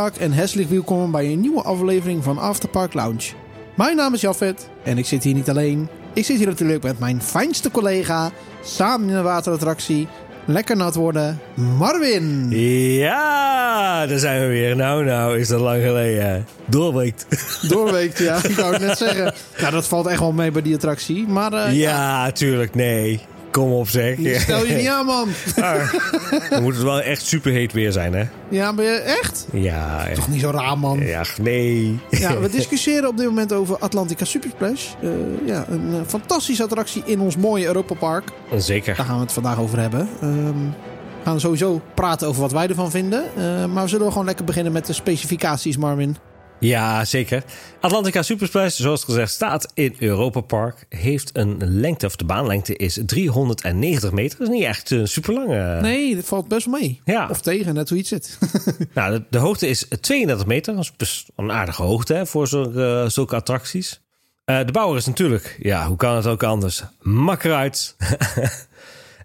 En herzlich welkom bij een nieuwe aflevering van Afterpark Lounge. Mijn naam is Jafet en ik zit hier niet alleen. Ik zit hier natuurlijk met mijn fijnste collega, samen in een waterattractie. Lekker nat worden, Marvin. Ja, daar zijn we weer. Nou, nou, is dat lang geleden. Doorweekt. Doorweekt, ja. Ik wou het net zeggen. Nou, dat valt echt wel mee bij die attractie. Maar uh, ja, tuurlijk, nee. Kom op zeg. Stel je niet aan, man. Maar, dan moet het wel echt superheet weer zijn, hè? Ja, ben je echt? Ja. Toch niet zo raar, man. Ja, nee. Ja, we discussiëren op dit moment over Atlantica Supersplash. Uh, ja, een uh, fantastische attractie in ons mooie Europa Park. Zeker. Daar gaan we het vandaag over hebben. Um, we gaan sowieso praten over wat wij ervan vinden. Uh, maar we zullen gewoon lekker beginnen met de specificaties, Marvin. Ja, zeker. Atlantica Supersplash, zoals gezegd, staat in Europa Park. Heeft een lengte, of de baanlengte is 390 meter. Dat is niet echt uh, super lang. Uh... Nee, dat valt best wel mee. Ja. Of tegen, net hoe je het zit. nou, de, de, hoogte is 32 meter. Dat is dus een aardige hoogte hè, voor zulke, uh, zulke attracties. de bouwer is natuurlijk, ja, hoe kan het ook anders? Makkeruit.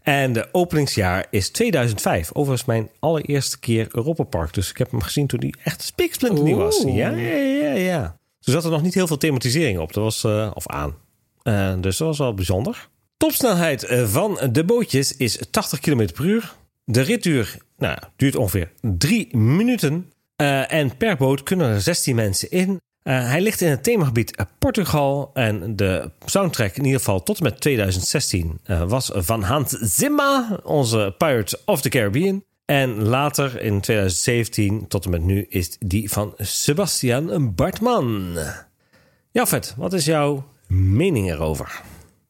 En de openingsjaar is 2005. Overigens mijn allereerste keer Europa Park. Dus ik heb hem gezien toen hij echt spiksplinternieuw was. Ja, ja, ja, ja. Toen zat er nog niet heel veel thematisering op. Dat was, uh, of aan. Uh, dus dat was wel bijzonder. Topsnelheid van de bootjes is 80 km per uur. De ritduur nou, duurt ongeveer 3 minuten. Uh, en per boot kunnen er 16 mensen in. Uh, hij ligt in het themagebied Portugal. En de soundtrack, in ieder geval tot en met 2016, uh, was van Hans Zimmer, onze Pirates of the Caribbean. En later in 2017 tot en met nu is die van Sebastian Bartman. Jafet, wat is jouw mening erover?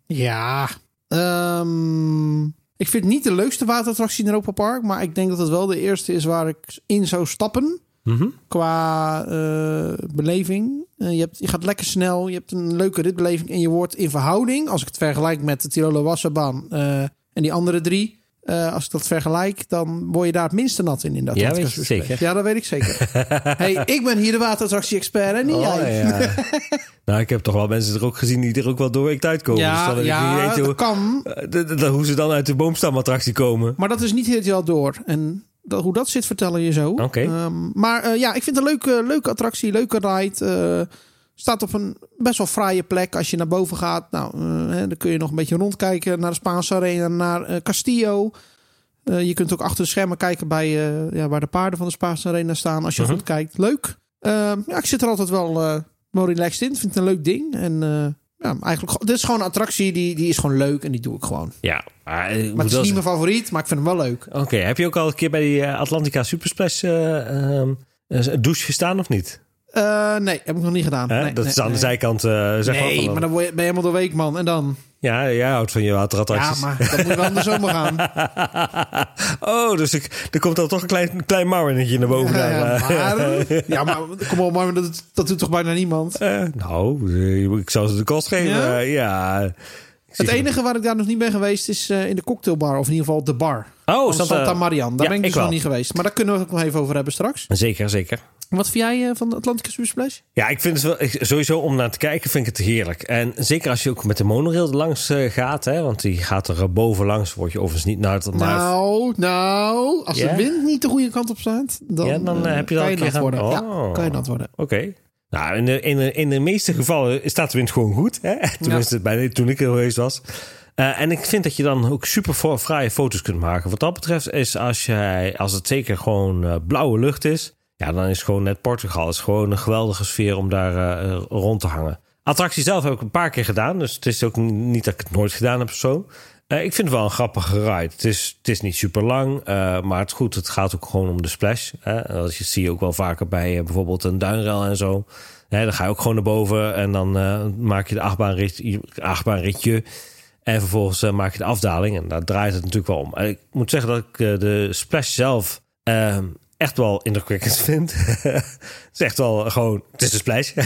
Ja, um, ik vind het niet de leukste waterattractie in Europa Park. Maar ik denk dat het wel de eerste is waar ik in zou stappen. Mm -hmm. Qua uh, beleving. Uh, je, hebt, je gaat lekker snel. Je hebt een leuke ritbeleving. En je wordt in verhouding, als ik het vergelijk met de Tirolo Wasserbaan uh, en die andere drie. als ik dat vergelijk, dan word je daar het minste nat in. in dat ja, weet je zeker. Ja, dat weet ik zeker. hey, ik ben hier de waterattractie-expert en niet oh, jij. Ja. nou, ik heb toch wel mensen er ook gezien die er ook wel doorweekt uitkomen. Ja, dus ja niet dat hoe, kan. hoe ze dan uit de boomstamattractie komen. Maar dat is niet helemaal door. En dat, hoe dat zit, vertellen je zo. Okay. Um, maar uh, ja, ik vind het een leuke, leuke attractie, leuke ride. Uh, staat op een best wel fraaie plek. Als je naar boven gaat, nou, uh, hè, dan kun je nog een beetje rondkijken naar de Spaanse Arena, naar Castillo. je kunt ook achter de schermen kijken bij, ja, waar de paarden van de Spaanse Arena staan. Als je Mhm. -huh. goed kijkt. Leuk. Ehm, ja, ik zit er altijd wel, wel relaxed in. Vind het een leuk ding. En ja, eigenlijk, dit is gewoon een attractie die, die is gewoon leuk en die doe ik gewoon. Ja, maar, maar het is niet mijn favoriet, maar ik vind hem wel leuk. Oké, okay, heb je ook al een keer bij die Atlantica Supersplash uh, uh, douche gestaan of niet? Uh, nee, heb ik nog niet gedaan. Nee, dat nee, is aan de zijkant. Uh, zeg nee, maar, maar dan ben je helemaal door week, man. En dan? Ja, jij houdt van je waterattracties. Ja, maar dat moet wel in de zomer gaan. oh, dus ik, er komt dan toch een klein, klein naar boven. Ja, ja, maar, ja, maar kom op, maar dat, dat doet toch bijna niemand? Uh, nou, ik zou ze de kost geven. Ja. ja. Het enige waar ik daar nog niet ben geweest is uh, in de cocktailbar. Of in ieder geval de bar. Oh, Santa, Santa Marian. Daar ben ik dus ik nog niet geweest. Maar daar kunnen we het nog even over hebben straks. Zeker, zeker. Wat vind jij uh, van de Atlantica Supersplash? Ja, ik vind het wel sowieso om naar te kijken vind ik het heerlijk. En zeker als je ook met de monorail langs uh, gaat, hè, want die gaat er boven langs, word je overigens niet naar het. Maar... Nou, nou, als de wind niet de goede kant op staat, dan, Ja, dan, eh, heb je dat kan je nat worden. Ja, Oh. kan je nat worden. Oké. Nou, in de, in, de, in de meeste gevallen staat de wind gewoon goed. Hè? Tenminste, bij, toen ik er geweest was. Eh, en ik vind dat je dan ook super fraaie foto's kunt maken. Wat dat betreft is als, jij, als het zeker gewoon eh, blauwe lucht is... Ja, dan is gewoon net Portugal. Het is gewoon een geweldige sfeer om daar eh, rond te hangen. Attractie zelf heb ik een paar keer gedaan. Dus het is ook niet dat ik het nooit gedaan heb of zo. Eh, ik vind het wel een grappige ride. Het is, het is niet super lang, eh, maar het, goed, het gaat ook gewoon om de splash. Hè? Dat zie je ook wel vaker bij bijvoorbeeld een duinrail en zo. Dan ga je ook gewoon naar boven en dan maak je de achtbaanrit, achtbaanritje. En vervolgens maak je de afdaling. En daar draait het natuurlijk wel om. Ik moet zeggen dat ik de splash zelf eh, echt wel indrukwekkend vind. het is echt wel gewoon... Het is een splash.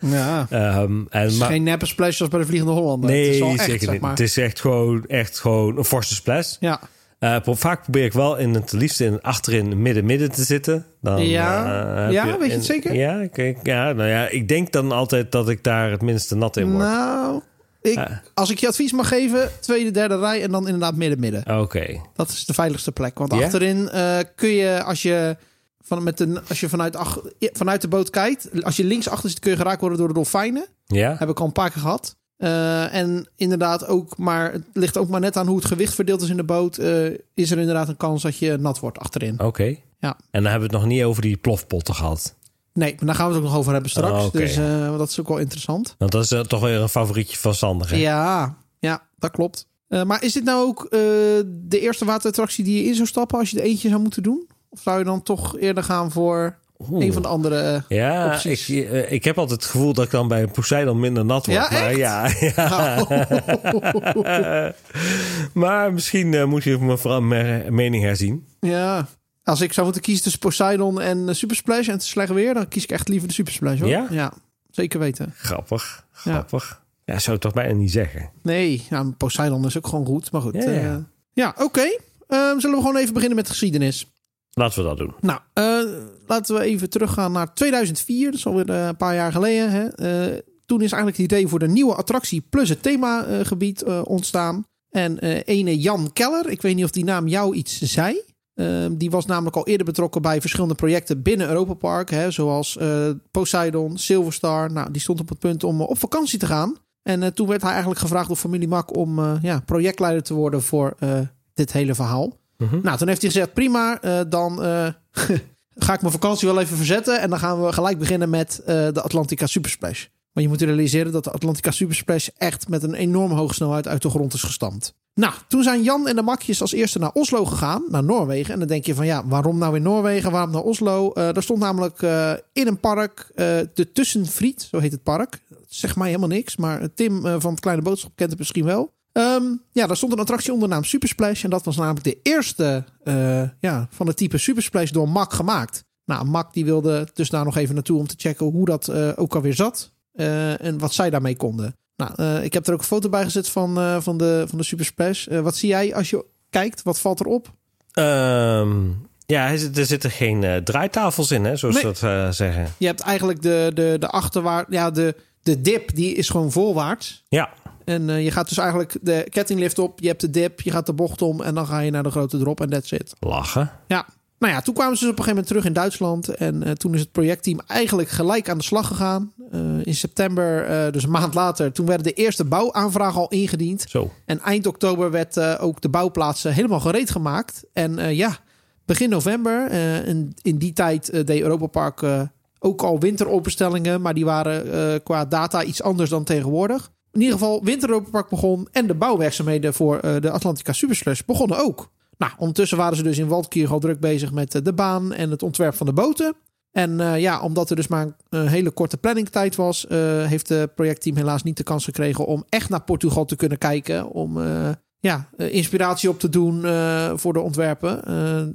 Ja. Ehm, en, Het is maar, geen neppe splash zoals bij de Vliegende Hollander. het is wel nee, echt, zeker zeg niet. maar. Het is echt gewoon, echt gewoon een forse splash. Ja. Pro- vaak probeer ik wel in het liefst in achterin midden midden te zitten. Dan, Ja? eh, Ja, weet je het zeker? Ja, kijk, ja, nou ja, ik denk dan altijd dat ik daar het minste nat in word. Nou, ik, als ik je advies mag geven, tweede, derde rij en dan inderdaad midden, midden. Oké. Dat is de veiligste plek. Want achterin eh, kun je, als je Van, met een, als je vanuit, ach, vanuit de boot kijkt, als je links achter zit, kun je geraakt worden door de dolfijnen. Ja? Heb ik al een paar keer gehad. Uh, en inderdaad ook, maar het ligt ook maar net aan hoe het gewicht verdeeld is in de boot. Uh, is er inderdaad een kans dat je nat wordt achterin. Oké. Okay. Ja. En dan hebben we het nog niet over die plofpotten gehad. Nee, maar daar gaan we het ook nog over hebben straks. Oh, okay. Dus uh, dat is ook wel interessant. Want dat is toch weer een favorietje van Sander. Hè? Ja, ja, dat klopt. maar is dit nou ook de eerste waterattractie die je in zou stappen als je er eentje zou moeten doen? Of zou je dan toch eerder gaan voor Oeh. een van de andere eh, ja, opties. Ik, eh, ik heb altijd het gevoel dat ik dan bij Poseidon minder nat word. Ja, maar ja, ja. Oh. maar misschien moet je me vooral mijn mening herzien. Ja, als ik zou moeten kiezen tussen Poseidon en Super Splash en het slecht weer, dan kies ik echt liever de Super Splash. Hoor. Ja? ja, zeker weten. Grappig, grappig. Ja, ja zou ik toch bijna niet zeggen. Nee, ja, Poseidon is ook gewoon goed. Maar goed. Ja, ja. Uh, ja oké. Okay. Uh, zullen we gewoon even beginnen met de geschiedenis? Laten we dat doen. Nou, uh, laten we even teruggaan naar 2004. Dat is alweer een paar jaar geleden. Hè? Toen is eigenlijk het idee voor de nieuwe attractie plus het themagebied ontstaan. En ene Jan Keller, ik weet niet of die naam jou iets zei. Die was namelijk al eerder betrokken bij verschillende projecten binnen Europa Park. Hè, zoals Poseidon, Silverstar. Nou, die stond op het punt om op vakantie te gaan. En toen werd hij eigenlijk gevraagd door familie Mak om ja, projectleider te worden voor dit hele verhaal. Mhm. Nou, toen heeft hij gezegd: prima, dan ga ik mijn vakantie wel even verzetten. En dan gaan we gelijk beginnen met de Atlantica Supersplash. Maar je moet realiseren dat de Atlantica Supersplash echt met een enorm hoge snelheid uit de grond is gestampt. Nou, toen zijn Jan en de Makjes als eerste naar Oslo gegaan, naar Noorwegen. En dan denk je van ja, waarom nou in Noorwegen? Waarom naar Oslo? Uh, daar stond namelijk uh, in een park, uh, de Tussenfried, zo heet het park. Zeg mij helemaal niks, maar Tim van het Kleine Boodschap kent het misschien wel. Um, ja, daar stond een attractie onder naam Supersplash. En dat was namelijk de eerste ja, van het type Supersplash door Mac gemaakt. Nou, Mac die wilde dus daar nog even naartoe om te checken hoe dat ook alweer zat. En wat zij daarmee konden. Nou, ik heb er ook een foto bij gezet van, van, de, van de Supersplash. wat zie jij als je kijkt? Wat valt erop? Um, ja, er zitten geen draaitafels in, hè, zoals nee. ze dat zeggen. Je hebt eigenlijk de, de, de achterwaarts... Ja, de, de dip die is gewoon voorwaarts. Ja. En uh, je gaat dus eigenlijk de kettinglift op, je hebt de dip, je gaat de bocht om en dan ga je naar de grote drop en that's it. Lachen. Ja. Nou ja, toen kwamen ze dus op een gegeven moment terug in Duitsland. En uh, toen is het projectteam eigenlijk gelijk aan de slag gegaan. Uh, in september, dus een maand later, toen werden de eerste bouwaanvragen al ingediend. Zo. En eind oktober werd ook de bouwplaats helemaal gereed gemaakt. En ja, begin november, in, in die tijd deed Europa Park ook al winteropenstellingen. Maar die waren qua data iets anders dan tegenwoordig. In ieder geval, Winteropenpark begon en de bouwwerkzaamheden voor de Atlantica Supersplash begonnen ook. Nou, ondertussen waren ze dus in Waldkirch al druk bezig met uh, de baan en het ontwerp van de boten. En uh, ja, omdat er dus maar een hele korte planningtijd was, heeft het projectteam helaas niet de kans gekregen om echt naar Portugal te kunnen kijken. Om ja, inspiratie op te doen voor de ontwerpen.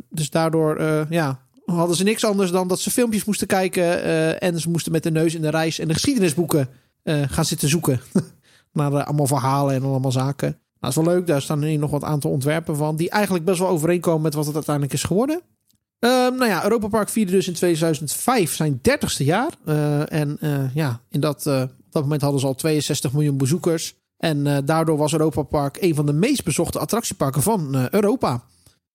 dus daardoor ja, hadden ze niks anders dan dat ze filmpjes moesten kijken. en ze moesten met de neus in de reis en de geschiedenisboeken gaan zitten zoeken. naar allemaal verhalen en allemaal zaken. Nou, dat is wel leuk. Daar staan er nog wat aantal ontwerpen van. Die eigenlijk best wel overeenkomen met wat het uiteindelijk is geworden. Uh, nou ja, Europa Park vierde dus in 2005 zijn 30ste jaar. Uh, en uh, ja, in dat, op dat moment hadden ze al 62 miljoen bezoekers. En daardoor was Europa Park een van de meest bezochte attractieparken van Europa.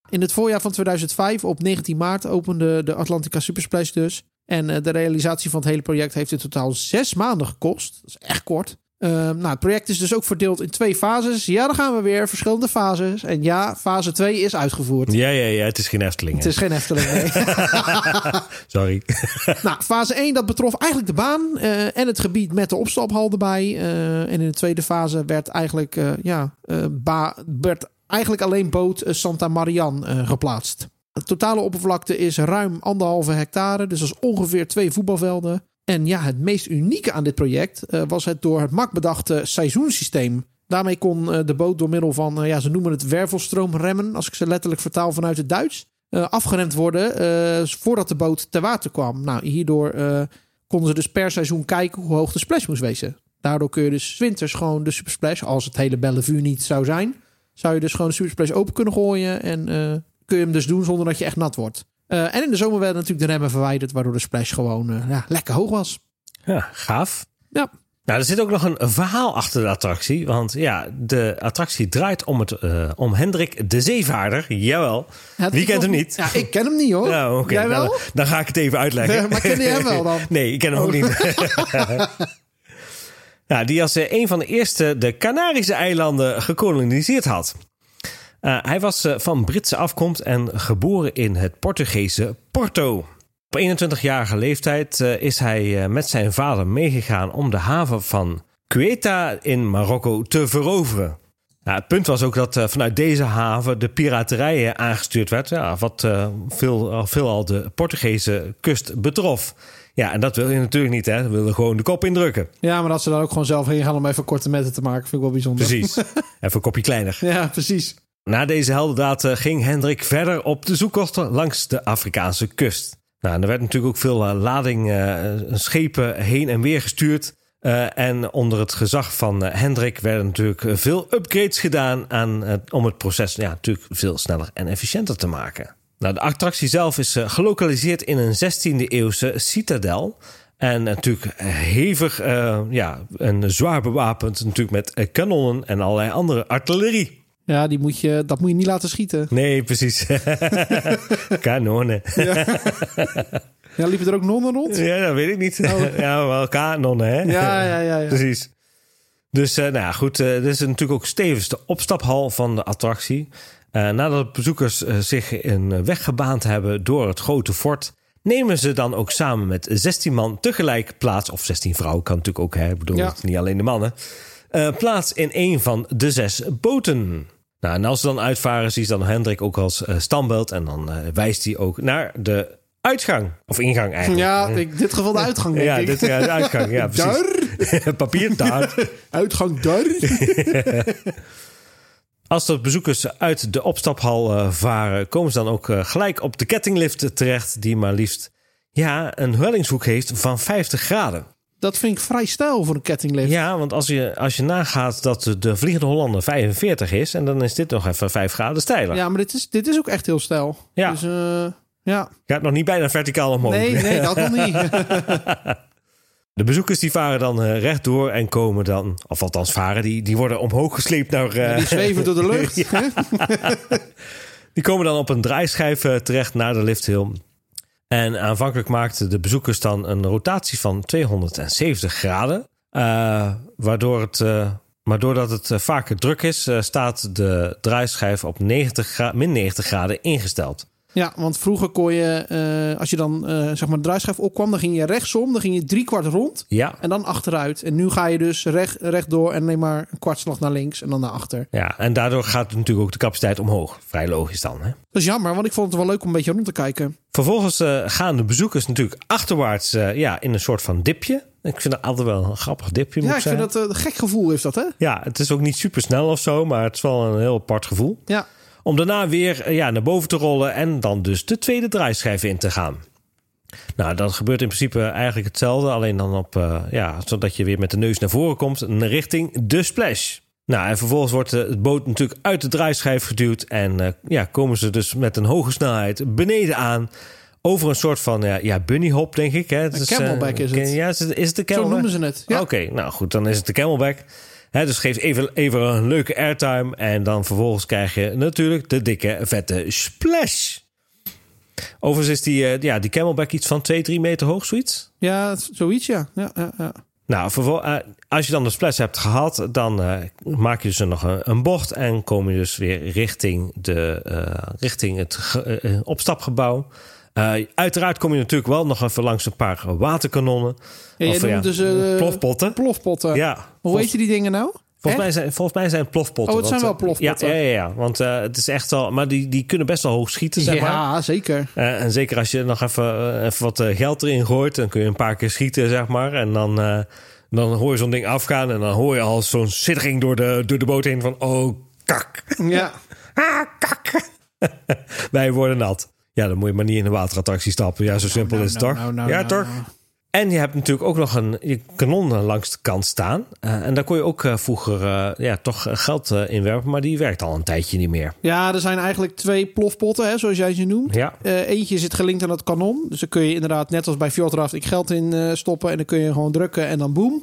In het voorjaar van 2005, op 19 maart, opende de Atlantica Supersplash dus. En de realisatie van het hele project heeft in totaal zes maanden gekost. Dat is echt kort. Uh, nou, het project is dus ook verdeeld in twee fases. Ja, dan gaan we weer. Verschillende fases. En ja, fase 2 is uitgevoerd. Ja, ja, ja. Het is geen Efteling. Het is geen Efteling, nee. Sorry. nou, fase 1, dat betrof eigenlijk de baan uh, en het gebied met de opstaphal erbij. Uh, en in de tweede fase werd eigenlijk, ja, werd eigenlijk alleen boot Santa Marian geplaatst. De totale oppervlakte is ruim anderhalve hectare. Dus dat is ongeveer twee voetbalvelden. En ja, het meest unieke aan dit project uh, was het door het MAC bedachte seizoensysteem. Daarmee kon uh, de boot door middel van, uh, ja, ze noemen het wervelstroomremmen, als ik ze letterlijk vertaal vanuit het Duits, afgeremd worden voordat de boot te water kwam. Nou, hierdoor konden ze dus per seizoen kijken hoe hoog de splash moest wezen. Daardoor kun je dus winters gewoon de supersplash, als het hele Bellevue niet zou zijn, zou je dus gewoon de supersplash open kunnen gooien en kun je hem dus doen zonder dat je echt nat wordt. Uh, en in de zomer werden natuurlijk de remmen verwijderd, waardoor de splash gewoon uh, ja, lekker hoog was. Ja, gaaf. Ja. Nou, er zit ook nog een verhaal achter de attractie. Want ja, de attractie draait om, het, uh, om Hendrik de Zeevaarder. Jawel. Ja, Wie kent hem niet? Ja, ik ken hem niet hoor. Nou. Jij wel? Nou, dan ga ik het even uitleggen. maar ken je hem wel dan? Nee, ik ken hem ook niet. ja, die als een van de eerste de Canarische eilanden gekoloniseerd had. Uh, hij was uh, van Britse afkomst en geboren in het Portugese Porto. Op 21-jarige leeftijd uh, is hij met zijn vader meegegaan om de haven van Ceuta in Marokko te veroveren. Nou, het punt was ook dat vanuit deze haven de piraterij aangestuurd werd, ja, wat veel, veelal de Portugese kust betrof. Ja, en dat wil je natuurlijk niet, hè? We willen gewoon de kop indrukken. Ja, maar dat ze daar ook gewoon zelf heen gaan om even korte metten te maken, vind ik wel bijzonder. Precies. even een kopje kleiner. Ja, precies. Na deze heldendaad ging Hendrik verder op de zoektocht langs de Afrikaanse kust. Nou, er werd natuurlijk ook veel lading schepen heen en weer gestuurd. En onder het gezag van Hendrik werden natuurlijk veel upgrades gedaan aan, om het proces ja, natuurlijk veel sneller en efficiënter te maken. Nou, de attractie zelf is gelokaliseerd in een 16e eeuwse citadel. En natuurlijk hevig, ja, en zwaar bewapend natuurlijk met kanonnen en allerlei andere artillerie. Ja, die moet je, dat moet je niet laten schieten. Nee, precies. Kanonnen. Ja. ja, liepen er ook nonnen rond? Ja, dat weet ik niet. Oh. Ja, wel kanonnen, hè? Ja, ja, ja. ja. Precies. Dus, uh, nou ja, goed. Uh, dit is natuurlijk ook stevens de opstaphal van de attractie. Uh, nadat bezoekers zich een weg gebaand hebben door het grote fort... nemen ze dan ook samen met 16 man tegelijk plaats... of 16 vrouwen, kan natuurlijk ook, hè? Ik bedoel, Ja. niet alleen de mannen... plaats in een van de zes boten. Nou, en als ze dan uitvaren, zie je dan Hendrik ook als uh, standbeeld. En dan uh, wijst hij ook naar de uitgang. Of ingang eigenlijk. Ja, in dit geval de uitgang, denk ja, ik. dit, ja, de uitgang. Ja, precies. Papier daar. Uitgang daar. Als de bezoekers uit de opstaphal uh, varen, komen ze dan ook gelijk op de kettinglift terecht. Die maar liefst ja, een hellingshoek heeft van 50 graden. Dat vind ik vrij stijl voor een kettinglift. Ja, want als je, als je nagaat dat de Vliegende Hollander 45 is... en dan is dit nog even 5 graden stijler. Ja, maar dit is, dit is ook echt heel stijl. Ja. Dus, uh, ja. Gaat nog niet bijna verticaal omhoog. Nee, nee, dat nog niet. de bezoekers die varen dan uh, rechtdoor en komen dan... of althans varen, die, die worden omhoog gesleept naar... Ja, die zweven door de lucht. die komen dan op een draaischijf terecht naar de lifthill... En aanvankelijk maakten de bezoekers dan een rotatie van 270 graden. Uh, waardoor het, uh, maar doordat het uh, vaker druk is, staat de draaischijf op 90 gra min 90 graden ingesteld. Ja, want vroeger kon je, als je dan zeg maar de draaischijf opkwam, dan ging je rechtsom, dan ging je drie kwart rond ja. en dan achteruit. En nu ga je dus recht, rechtdoor en alleen maar een kwartslag naar links en dan naar achter. Ja, en daardoor gaat natuurlijk ook de capaciteit omhoog. Vrij logisch dan. Hè? Dat is jammer, want ik vond het wel leuk om een beetje rond te kijken. Vervolgens uh, gaan de bezoekers natuurlijk achterwaarts uh, ja, in een soort van dipje. Ik vind dat altijd wel een grappig dipje. Ja, ik zijn. vind dat uh, een gek gevoel is dat, hè? Ja, het is ook niet super snel of zo, maar het is wel een heel apart gevoel. Ja. Om daarna weer ja, naar boven te rollen en dan dus de tweede draaischijf in te gaan. Nou, dat gebeurt in principe eigenlijk hetzelfde, alleen dan op, uh, ja, zodat je weer met de neus naar voren komt richting de splash. Nou, en vervolgens wordt het boot natuurlijk uit de draaischijf geduwd en uh, ja, komen ze dus met een hoge snelheid beneden aan. Over een soort van ja, ja bunnyhop, denk ik. Hè? Het een is, camelback uh, is het. Ja, is het, is het de Zo camelback? noemen ze het. Ja. Oké, okay, nou goed, dan is het de camelback. He, dus geef even, even een leuke airtime. En dan vervolgens krijg je natuurlijk de dikke, vette splash. Overigens is die, uh, ja, die camelback iets van 2, 3 meter hoog, zoiets. Ja, zoiets, ja. ja, ja, ja. Nou, uh, als je dan de splash hebt gehad, dan uh, maak je dus nog een, een, bocht en kom je dus weer richting, de, richting het opstapgebouw. Uiteraard kom je natuurlijk wel nog even langs een paar waterkanonnen. Ja, of, ja, dus, uh, plofpotten. Plofpotten. Ja. Hoe heet je die dingen nou? Volgens mij, zijn, volgens mij zijn plofpotten. Oh, het zijn wel plofpotten. Ja, ja, ja, ja want uh, het is echt wel... Maar die, die kunnen best wel hoog schieten, zeg ja, maar. Ja, zeker. En zeker als je nog even, even wat geld erin gooit... dan kun je een paar keer schieten, zeg maar. En dan, dan hoor je zo'n ding afgaan... en dan hoor je al zo'n siddering door de, door de boot heen van... oh, kak. Ja. ah, kak. Wij worden nat. Ja, dan moet je maar niet in de waterattractie stappen. Ja, zo simpel nou, is het nou, toch? nou, nou, ja, nou, toch? nou. En je hebt natuurlijk ook nog een je kanon langs de kant staan. Uh, en daar kon je ook uh, vroeger uh, ja, toch geld inwerpen. Maar die werkt al een tijdje niet meer. Ja, er zijn eigenlijk twee plofpotten, hè, zoals jij ze noemt. Ja. eentje zit gelinkt aan het kanon. Dus dan kun je inderdaad, net als bij Fjordraft, ik geld in stoppen. En dan kun je gewoon drukken en dan boem.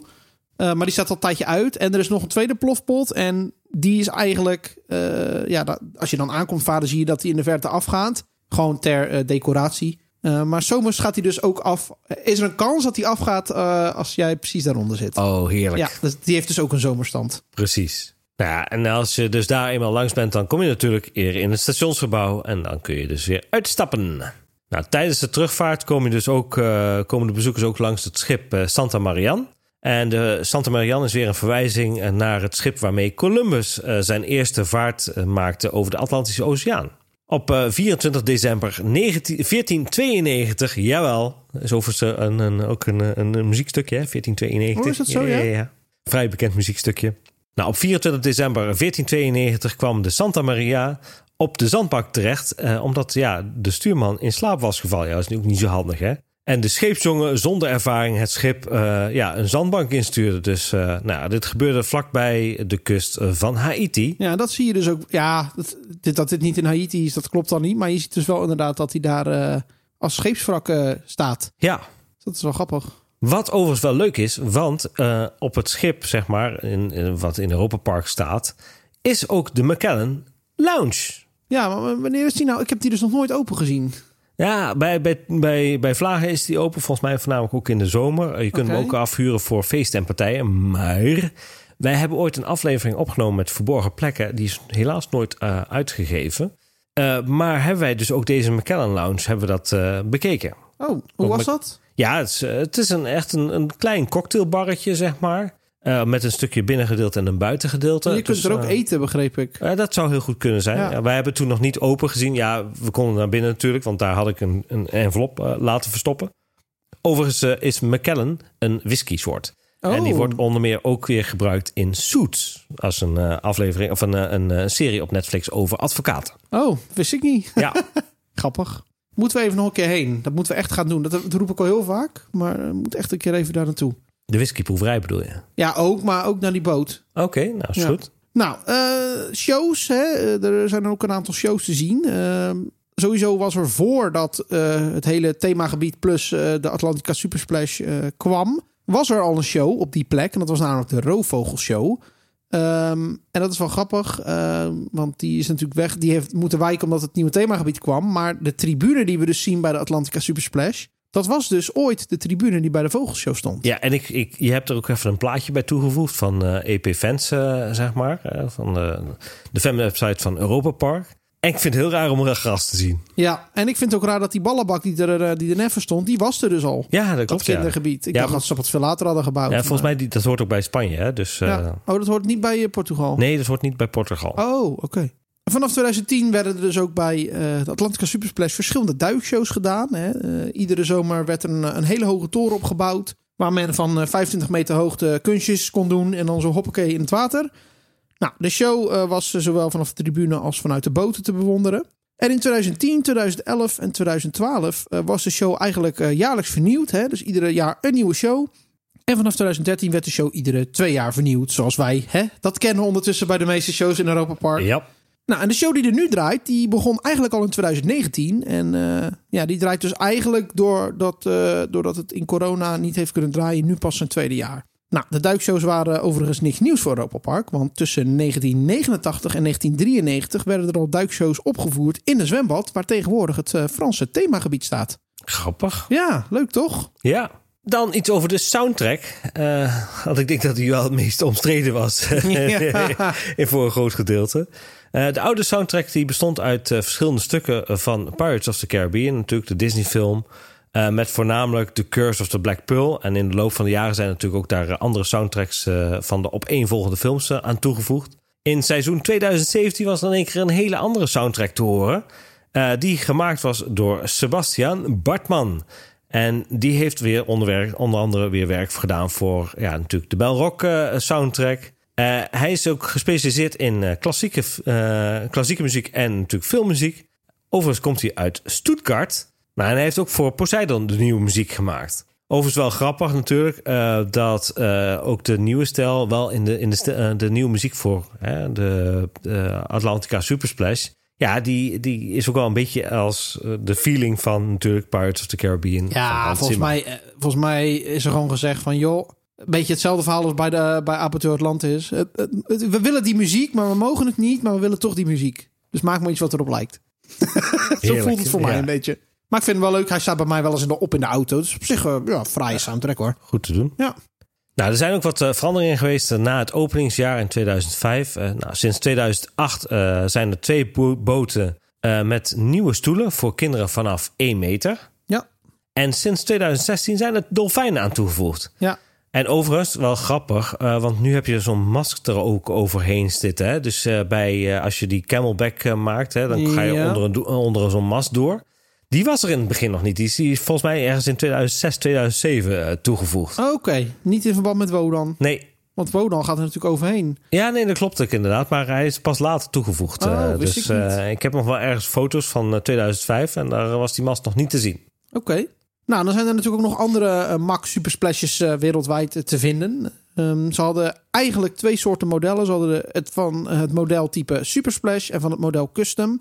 Eh, maar die staat al een tijdje uit. En er is nog een tweede plofpot. En die is eigenlijk... eh, ja, dat- als je dan aankomt varen, zie je dat hij in de verte afgaat. Gewoon ter eh, decoratie. Eh, maar zomers gaat hij dus ook af. Is er een kans dat hij afgaat eh, als jij precies daaronder zit? Oh, heerlijk. ja, dus die heeft dus ook een zomerstand. Precies. Nou ja, en als je dus daar eenmaal langs bent, dan kom je natuurlijk eerder in het stationsgebouw. En dan kun je dus weer uitstappen. Nou, tijdens de terugvaart komen, je dus ook, komen de bezoekers ook langs het schip Santa Marian. En de Santa Marian is weer een verwijzing naar het schip waarmee Columbus zijn eerste vaart maakte over de Atlantische Oceaan. Op eh, 24 december 19, 1492, jawel, is overigens een, een, ook een, een, een muziekstukje, hè? 1492. Oh, is dat zo, ja? Vrij bekend muziekstukje. Nou, op 24 december 1492 kwam de Santa Maria op de zandbak terecht, eh, omdat ja, de stuurman in slaap was gevallen. Ja, dat is ook niet zo handig, hè? En de scheepsjongen zonder ervaring het schip eh, ja, een zandbank instuurde. Dus eh, nou, dit gebeurde vlakbij de kust eh, van Haiti. Ja, dat zie je dus ook. Ja, dat dit, dat dit niet in Haiti is, dat klopt dan niet. Maar je ziet dus wel inderdaad dat hij daar als scheepswrak staat. Ja, Dat is wel grappig. Wat overigens wel leuk is, want op het schip, zeg maar, in, in- wat in Europa Park staat, is ook de McKellen Lounge. Ja, maar wanneer is die nou? Ik heb die dus nog nooit open gezien. Ja, bij, bij, bij, bij Vlagen is die open, volgens mij voornamelijk ook in de zomer. Je kunt hem ook afhuren voor feesten en partijen. Maar wij hebben ooit een aflevering opgenomen met verborgen plekken. Die is helaas nooit eh, uitgegeven. Eh, maar hebben wij dus ook deze McKellen Lounge hebben we dat eh, bekeken. Oh, hoe was dat? Ja, het is, het is een, echt een, een klein cocktailbarretje, zeg maar. Eh, met een stukje binnengedeelte en een buitengedeelte. je kunt Dus, er ook eh, eten, begreep ik. eh, dat zou heel goed kunnen zijn. Ja. Ja. wij hebben toen nog niet open gezien. Ja, we konden naar binnen natuurlijk, want daar had ik een, een envelop laten verstoppen. Overigens is McKellen een whisky soort. En die Oh. wordt onder meer ook weer gebruikt in Suits. Als een aflevering of een, een, serie op Netflix over advocaten. Oh, wist ik niet. Ja, Grappig. Moeten we even nog een keer heen. Dat moeten we echt gaan doen. Dat, dat roep ik al heel vaak. Maar we moeten echt een keer even daar naartoe. De whiskyproeverij bedoel je. Ja, ook, maar ook naar die boot. Oké, nou is Ja. goed. Nou, eh, shows. Hè? Eh, Er zijn ook een aantal shows te zien. Ehm, sowieso was er voordat eh, het hele themagebied plus de Atlantica Supersplash kwam... was er al een show op die plek. En dat was namelijk de Roofvogelshow. Ehm, en dat is wel grappig, ehm, want die is natuurlijk weg. Die heeft moeten wijken omdat het nieuwe themagebied kwam. Maar de tribune die we dus zien bij de Atlantica Supersplash... dat was dus ooit de tribune die bij de Vogelshow stond. Ja, en ik, ik, je hebt er ook even een plaatje bij toegevoegd van eh, EP Fans, eh, zeg maar. eh, van de, de fanwebsite van Europa Park. En ik vind het heel raar om er een gras te zien. Ja, en ik vind het ook raar dat die ballenbak die er, die er net stond... die was er dus al. Ja, dat dat klopt. Ja. kindergebied. Ik Ja, dacht dat ze dat veel later hadden gebouwd. Ja, volgens mij die, dat hoort ook bij Spanje, hè? Dus Ja. Oh, dat hoort niet bij Portugal. nee, dat hoort niet bij Portugal. Oh, oké. Vanaf 2010 werden er dus ook bij eh, de Atlantica Supersplash verschillende duikshows gedaan. Hè. Eh, iedere zomer werd er een, een hele hoge toren opgebouwd. Waar men van eh, 25 meter hoogte kunstjes kon doen en dan zo hoppakee in het water. Nou, de show eh, was zowel vanaf de tribune als vanuit de boten te bewonderen. En in 2010, 2011 en 2012 eh, was de show eigenlijk eh, jaarlijks vernieuwd. Hè? Dus iedere jaar een nieuwe show. En vanaf 2013 werd de show iedere twee jaar vernieuwd. Zoals wij hè? dat kennen ondertussen bij de meeste shows in Europa Park. Ja, Nou, en de show die er nu draait, die begon eigenlijk al in 2019. En eh, ja, die draait dus eigenlijk doordat, eh doordat het in corona niet heeft kunnen draaien, nu pas zijn tweede jaar. Nou, de duikshows waren overigens niks nieuws voor Europa Park. Want tussen 1989 en 1993 werden er al duikshows opgevoerd in een zwembad... waar tegenwoordig het eh, Franse themagebied staat. grappig. Ja, leuk toch? Ja. Dan iets over de soundtrack. Eh, want ik denk dat die wel het meest omstreden was. Ja. in voor een groot gedeelte. Eh, de oude soundtrack die bestond uit eh, verschillende stukken van Pirates of the Caribbean. Natuurlijk de Disney film. eh, met voornamelijk The Curse of the Black Pearl. En in de loop van de jaren zijn natuurlijk ook daar andere soundtracks van de opeenvolgende films aan toegevoegd. In seizoen 2017 was in één keer een hele andere soundtrack te horen. die gemaakt was door Sebastian Bartman. En die heeft weer onderwerk, onder andere weer werk gedaan voor ja, natuurlijk de Belrock soundtrack. Eh, hij is ook gespecialiseerd in eh, klassieke, eh, klassieke muziek en natuurlijk filmmuziek. Overigens komt hij uit Stuttgart. Nou, en hij heeft ook voor Poseidon de nieuwe muziek gemaakt. Overigens wel grappig natuurlijk dat ook de nieuwe stijl wel in de, in de, de nieuwe muziek voor hè, de Atlantica Supersplash. Ja, die, die is ook wel een beetje als de feeling van natuurlijk Pirates of the Caribbean. Ja, volgens mij, volgens mij is er gewoon gezegd van... joh, Een beetje hetzelfde verhaal als bij, de, bij Aperture Atlantis. Het, het, het- we willen die muziek, maar we mogen het niet. Maar we willen toch die muziek. Dus maak maar iets wat erop lijkt. Zo voelt het voor mij een beetje. Maar ik vind hem wel leuk. Hij staat bij mij wel eens in de, op in de auto. Dus op zich, eh, ja, fraaie soundtrack hoor. Goed te doen. Ja. Nou, er zijn ook wat eh, veranderingen geweest eh, na het openingsjaar in 2005. Eh, nou, sinds 2008 eh, zijn er twee bo- boten met nieuwe stoelen voor kinderen vanaf 1 meter. Ja. En sinds 2016 zijn er dolfijnen aan toegevoegd. Ja. En overigens, wel grappig, eh, want nu heb je zo'n mask er ook overheen zitten. Hè? Dus eh, bij, eh, als je die camelback maakt, hè, dan ga je Ja. onder, een, onder zo'n mast door. Die was er in het begin nog niet. Die is, die is volgens mij ergens in 2006, 2007 eh, toegevoegd. Oké, niet in verband met Wodan. Nee, Want Wodan gaat er natuurlijk overheen. ja, nee, dat klopt ook inderdaad. Maar hij is pas later toegevoegd. Oh, wist dus ik niet. ik heb nog wel ergens foto's van eh, 2005 en daar was die mast nog niet te zien. Oké. Nou, dan zijn er natuurlijk ook nog andere eh, Max Super Splashes eh, wereldwijd eh, te vinden. Ehm, ze hadden eigenlijk twee soorten modellen. Ze hadden de- het van het modeltype Super Splash en van het model Custom.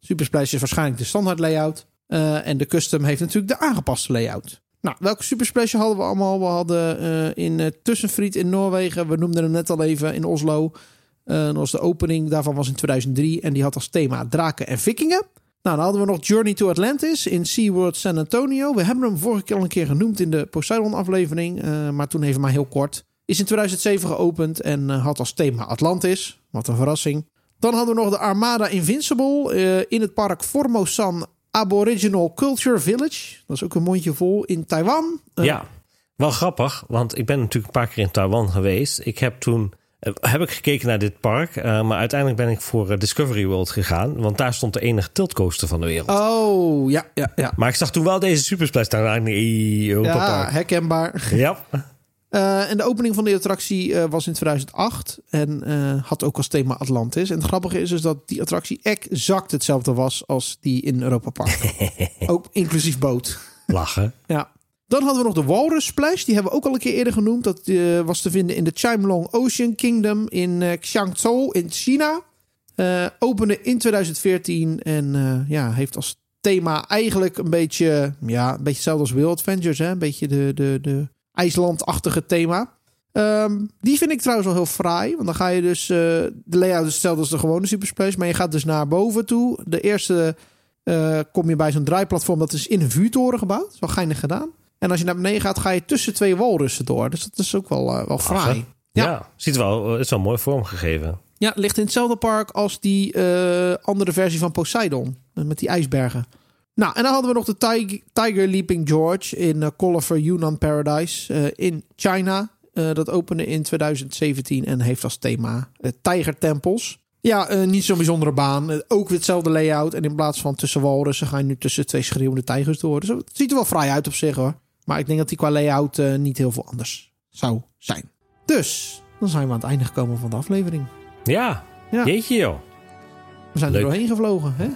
Super Splash is waarschijnlijk de standaard layout. En de Custom heeft natuurlijk de aangepaste layout. Nou, welke Super Splash hadden we allemaal? We hadden in eh, Tussenfried in Noorwegen. We noemden hem net al even in Oslo. Dat was de opening daarvan was in 2003. En die had als thema draken en vikingen. Nou, dan hadden we nog Journey to Atlantis in SeaWorld San Antonio. We hebben hem vorige keer al een keer genoemd in de Poseidon-aflevering. eh, maar toen even maar heel kort. Is in 2007 geopend en eh, had als thema Atlantis. Wat een verrassing. Dan hadden we nog de Armada Invincible eh, in het park Formosan Aboriginal Culture Village. Dat is ook een mondje vol in Taiwan. Ja, wel grappig, want ik ben natuurlijk een paar keer in Taiwan geweest. Ik heb toen heb ik gekeken naar dit park, eh, maar uiteindelijk ben ik voor eh, Discovery World gegaan, want daar stond de enige tiltcoaster van de wereld. Oh, ja, ja, ja. Maar ik zag toen wel deze Supersplash naar nee, Europa Ja, Park. herkenbaar. Ja, Eh, en de opening van de attractie eh, was in 2008 en eh, had ook als thema Atlantis. En het grappige is dus dat die attractie exact hetzelfde was als die in Europa Park. ook inclusief boot. lachen. Ja. Dan hadden we nog de Walrus Splash. Die hebben we ook al een keer eerder genoemd. Dat eh, was te vinden in de Chimelong Ocean Kingdom in eh Xiangzhou in China. Eh opende in 2014 en ja, heeft als thema eigenlijk een beetje, ja, een beetje hetzelfde als World Adventures. Hè? Een beetje de, de, de IJslandachtige thema. Ehm, die vind ik trouwens wel heel fraai. Want dan ga je dus... eh, de layout is hetzelfde als de gewone Super Splash. Maar je gaat dus naar boven toe. De eerste kom je bij zo'n draaiplatform. Dat is in een vuurtoren gebouwd. Dat is wel geinig gedaan. En als je naar beneden gaat, ga je tussen twee walrussen door. Dus dat is ook wel, eh, wel fraai. Ja, Ja. ziet wel, het is wel mooi vormgegeven. Ja, ligt in hetzelfde park als die eh, andere versie van Poseidon. eh, Met die ijsbergen. Nou, en dan hadden we nog de Tiger, Tiger Leaping George in uh, Colifer Yunnan Paradise eh, in China. Eh, dat opende in 2017 en heeft als thema tijgertempels. Ja, eh, niet zo'n bijzondere baan. Eh, ook weer hetzelfde layout. En in plaats van tussen walrussen ga je nu tussen twee schreeuwende tijgers door. Dus het ziet er wel vrij uit op zich hoor. Maar ik denk dat die qua layout eh, niet heel veel anders zou zijn. Dus, dan zijn we aan het einde gekomen van de aflevering. Ja, Ja. jeetje joh. We zijn Leuk. er doorheen gevlogen, hè?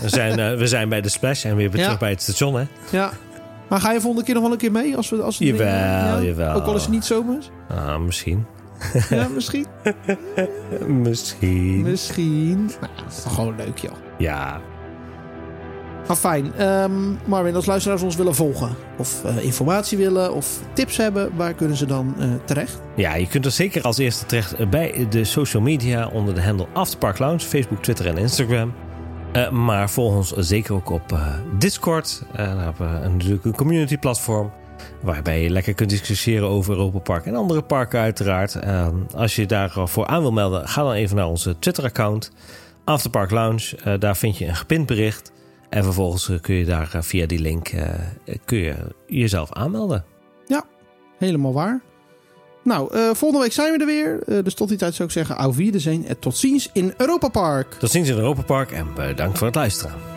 We zijn, eh, we zijn bij de Splash en weer Ja. terug bij het station hè. Ja. Maar ga je volgende keer nog wel een keer mee? Als we, als we Jawel, jawel. Ook al is het niet zomers? Ah, misschien. Ja, misschien. Misschien. misschien. Nou, dat is toch gewoon leuk, joh. Ja. Maar fijn. Ehm, Marvin, als luisteraars ons willen volgen... of eh, informatie willen of tips hebben... waar kunnen ze dan eh, terecht? ja, je kunt er zeker als eerste terecht bij de social media onder de handle Afterpark Lounge. Facebook, Twitter en Instagram. Eh, maar volg ons zeker ook op eh, Discord. Eh, daar hebben we natuurlijk een community platform. Waarbij je lekker kunt discussiëren over Europa Park en andere parken uiteraard. Eh, als je daarvoor aan wil melden, ga dan even naar onze Twitter account. Afterpark Lounge. Eh, daar vind je een gepind bericht. En vervolgens eh, kun je daar eh, via die link eh, kun je jezelf aanmelden. Helemaal waar. Nou, volgende week zijn we er weer. Eh, dus tot die tijd zou ik zeggen... au zijn en tot ziens in Europa Park. Tot ziens in Europa Park en bedankt voor het luisteren.